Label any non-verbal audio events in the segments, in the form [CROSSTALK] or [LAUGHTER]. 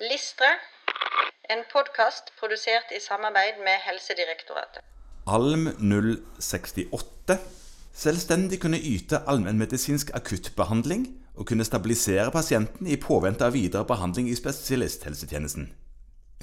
Listre, en podkast produsert i samarbeid med Helsedirektoratet. Alm 068 selvstendig kunne yte allmennmedisinsk akuttbehandling og kunne stabilisere pasienten i påvente av videre behandling i spesialisthelsetjenesten.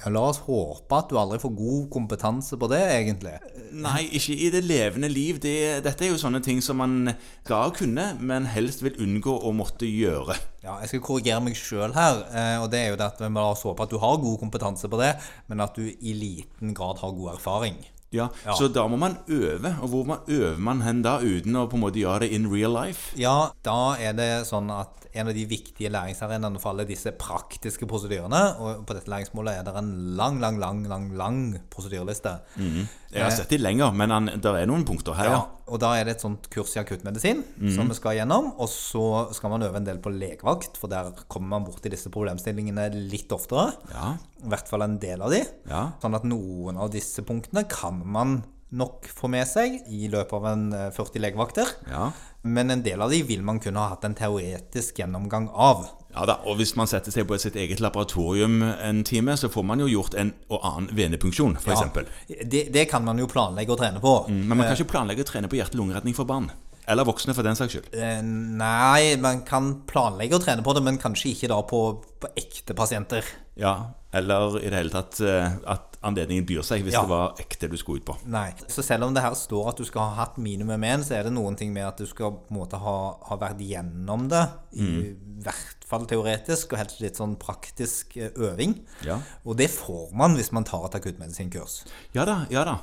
Ja, La oss håpe at du aldri får god kompetanse på det, egentlig. Nei, ikke i det levende liv. Det, dette er jo sånne ting som man skal kunne, men helst vil unngå å måtte gjøre. Ja, Jeg skal korrigere meg sjøl her. eh, og det er jo det at vi La oss håpe at du har god kompetanse på det, men at du i liten grad har god erfaring. Ja, Ja. Så da må man øve. Og hvor man øver man hen da, uten å på en måte gjøre det in real life? Ja, da er det sånn at en av de viktige læringsarenaene for alle disse praktiske prosedyrene, og på dette læringsmålet er det en lang, lang, lang, lang, lang prosedyreliste. Jeg har sett de lenger, men det er noen punkter her, ja. Og da er det et sånt kurs i akuttmedisin som vi skal gjennom. Og så skal man øve en del på legevakt, for der kommer man borti disse problemstillingene litt oftere. Ja, I hvert fall en del av de. ja. Sånn at noen av disse punktene kan man nok få med seg i løpet av en eh, 40 legevakter. ja. Men en del av de vil man kunne ha hatt en teoretisk gjennomgang av. Ja da, og hvis man setter seg på sitt eget laboratorium en time, så får man jo gjort en og annen venepunksjon, f.eks. Ja, eksempel. det, det kan man jo planlegge og trene på. Men man kan ikke planlegge å trene på hjerte-lungeredning for barn. Eller voksne, for den saks skyld. Eh, Nei, man kan planlegge å trene på det, men kanskje ikke da på, på ekte pasienter. Ja, Eller i det hele tatt eh, at anledningen byr seg, hvis Ja. det var ekte du skulle ut på. Nei. Så selv om det her står at du skal ha hatt minimum én, så er det noen ting med at du skal på en måte ha, ha vært gjennom det. I hvert fall teoretisk, og helst litt sånn praktisk eh, øving. Ja. Og det får man hvis man tar et akuttmedisinkurs. Ja da, ja da.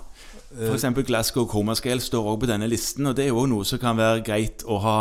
For eksempel Glasgow Coma Scale står også på denne listen, og det er jo noe som kan være greit å ha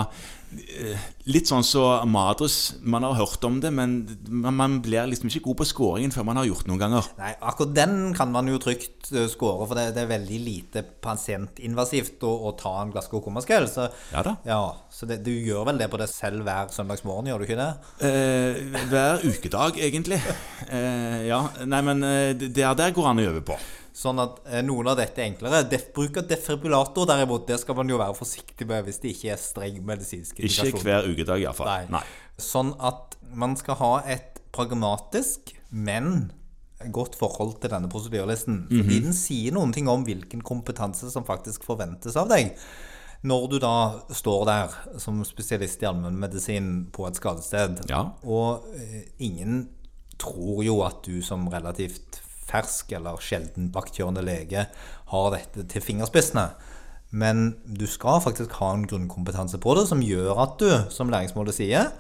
eh, Litt sånn som Madrus. Man har hørt om det, men man, blir liksom ikke god på scoringen før man har gjort noen ganger. Nei, akkurat den kan man jo trygt uh, score, for det, det er veldig lite pasientinvasivt å, å ta en Glasgow Coma-scale. Så, Ja da. ja, så det, du gjør vel det på det selv hver søndagsmorgen, gjør du ikke det? Eh, hver ukedag, egentlig. [LAUGHS] Eh, ja, nei, men eh, det er der går an å øve på. Sånn at eh, noen av dette er enklere. Def, bruk av defibrillator derimot, det skal man jo være forsiktig med hvis det ikke er streng medisinsk Ikke indikasjon. hver ukedag, iallfall. Nei. Nei. Sånn at man skal ha et pragmatisk, men godt forhold til denne prosedyrelisten. Fordi den sier noen ting om hvilken kompetanse som faktisk forventes av deg. Når du da står der som spesialist i allmennmedisin på et skadested, Ja. og eh, ingen tror jo at du som relativt fersk eller sjelden vaktkjørende lege har dette til fingerspissene. Men du skal faktisk ha en grunnkompetanse på det som gjør at du, som læringsmålet sier,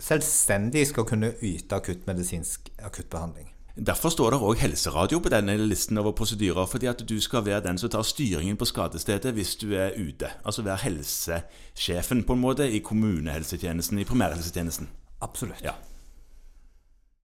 selvstendig skal kunne yte akuttmedisinsk akuttbehandling. Derfor står det òg helseradio på denne listen over prosedyrer, fordi at du skal være den som tar styringen på skadestedet hvis du er ute. Altså være helsesjefen, på en måte, i kommunehelsetjenesten, i primærhelsetjenesten. Absolutt. Ja.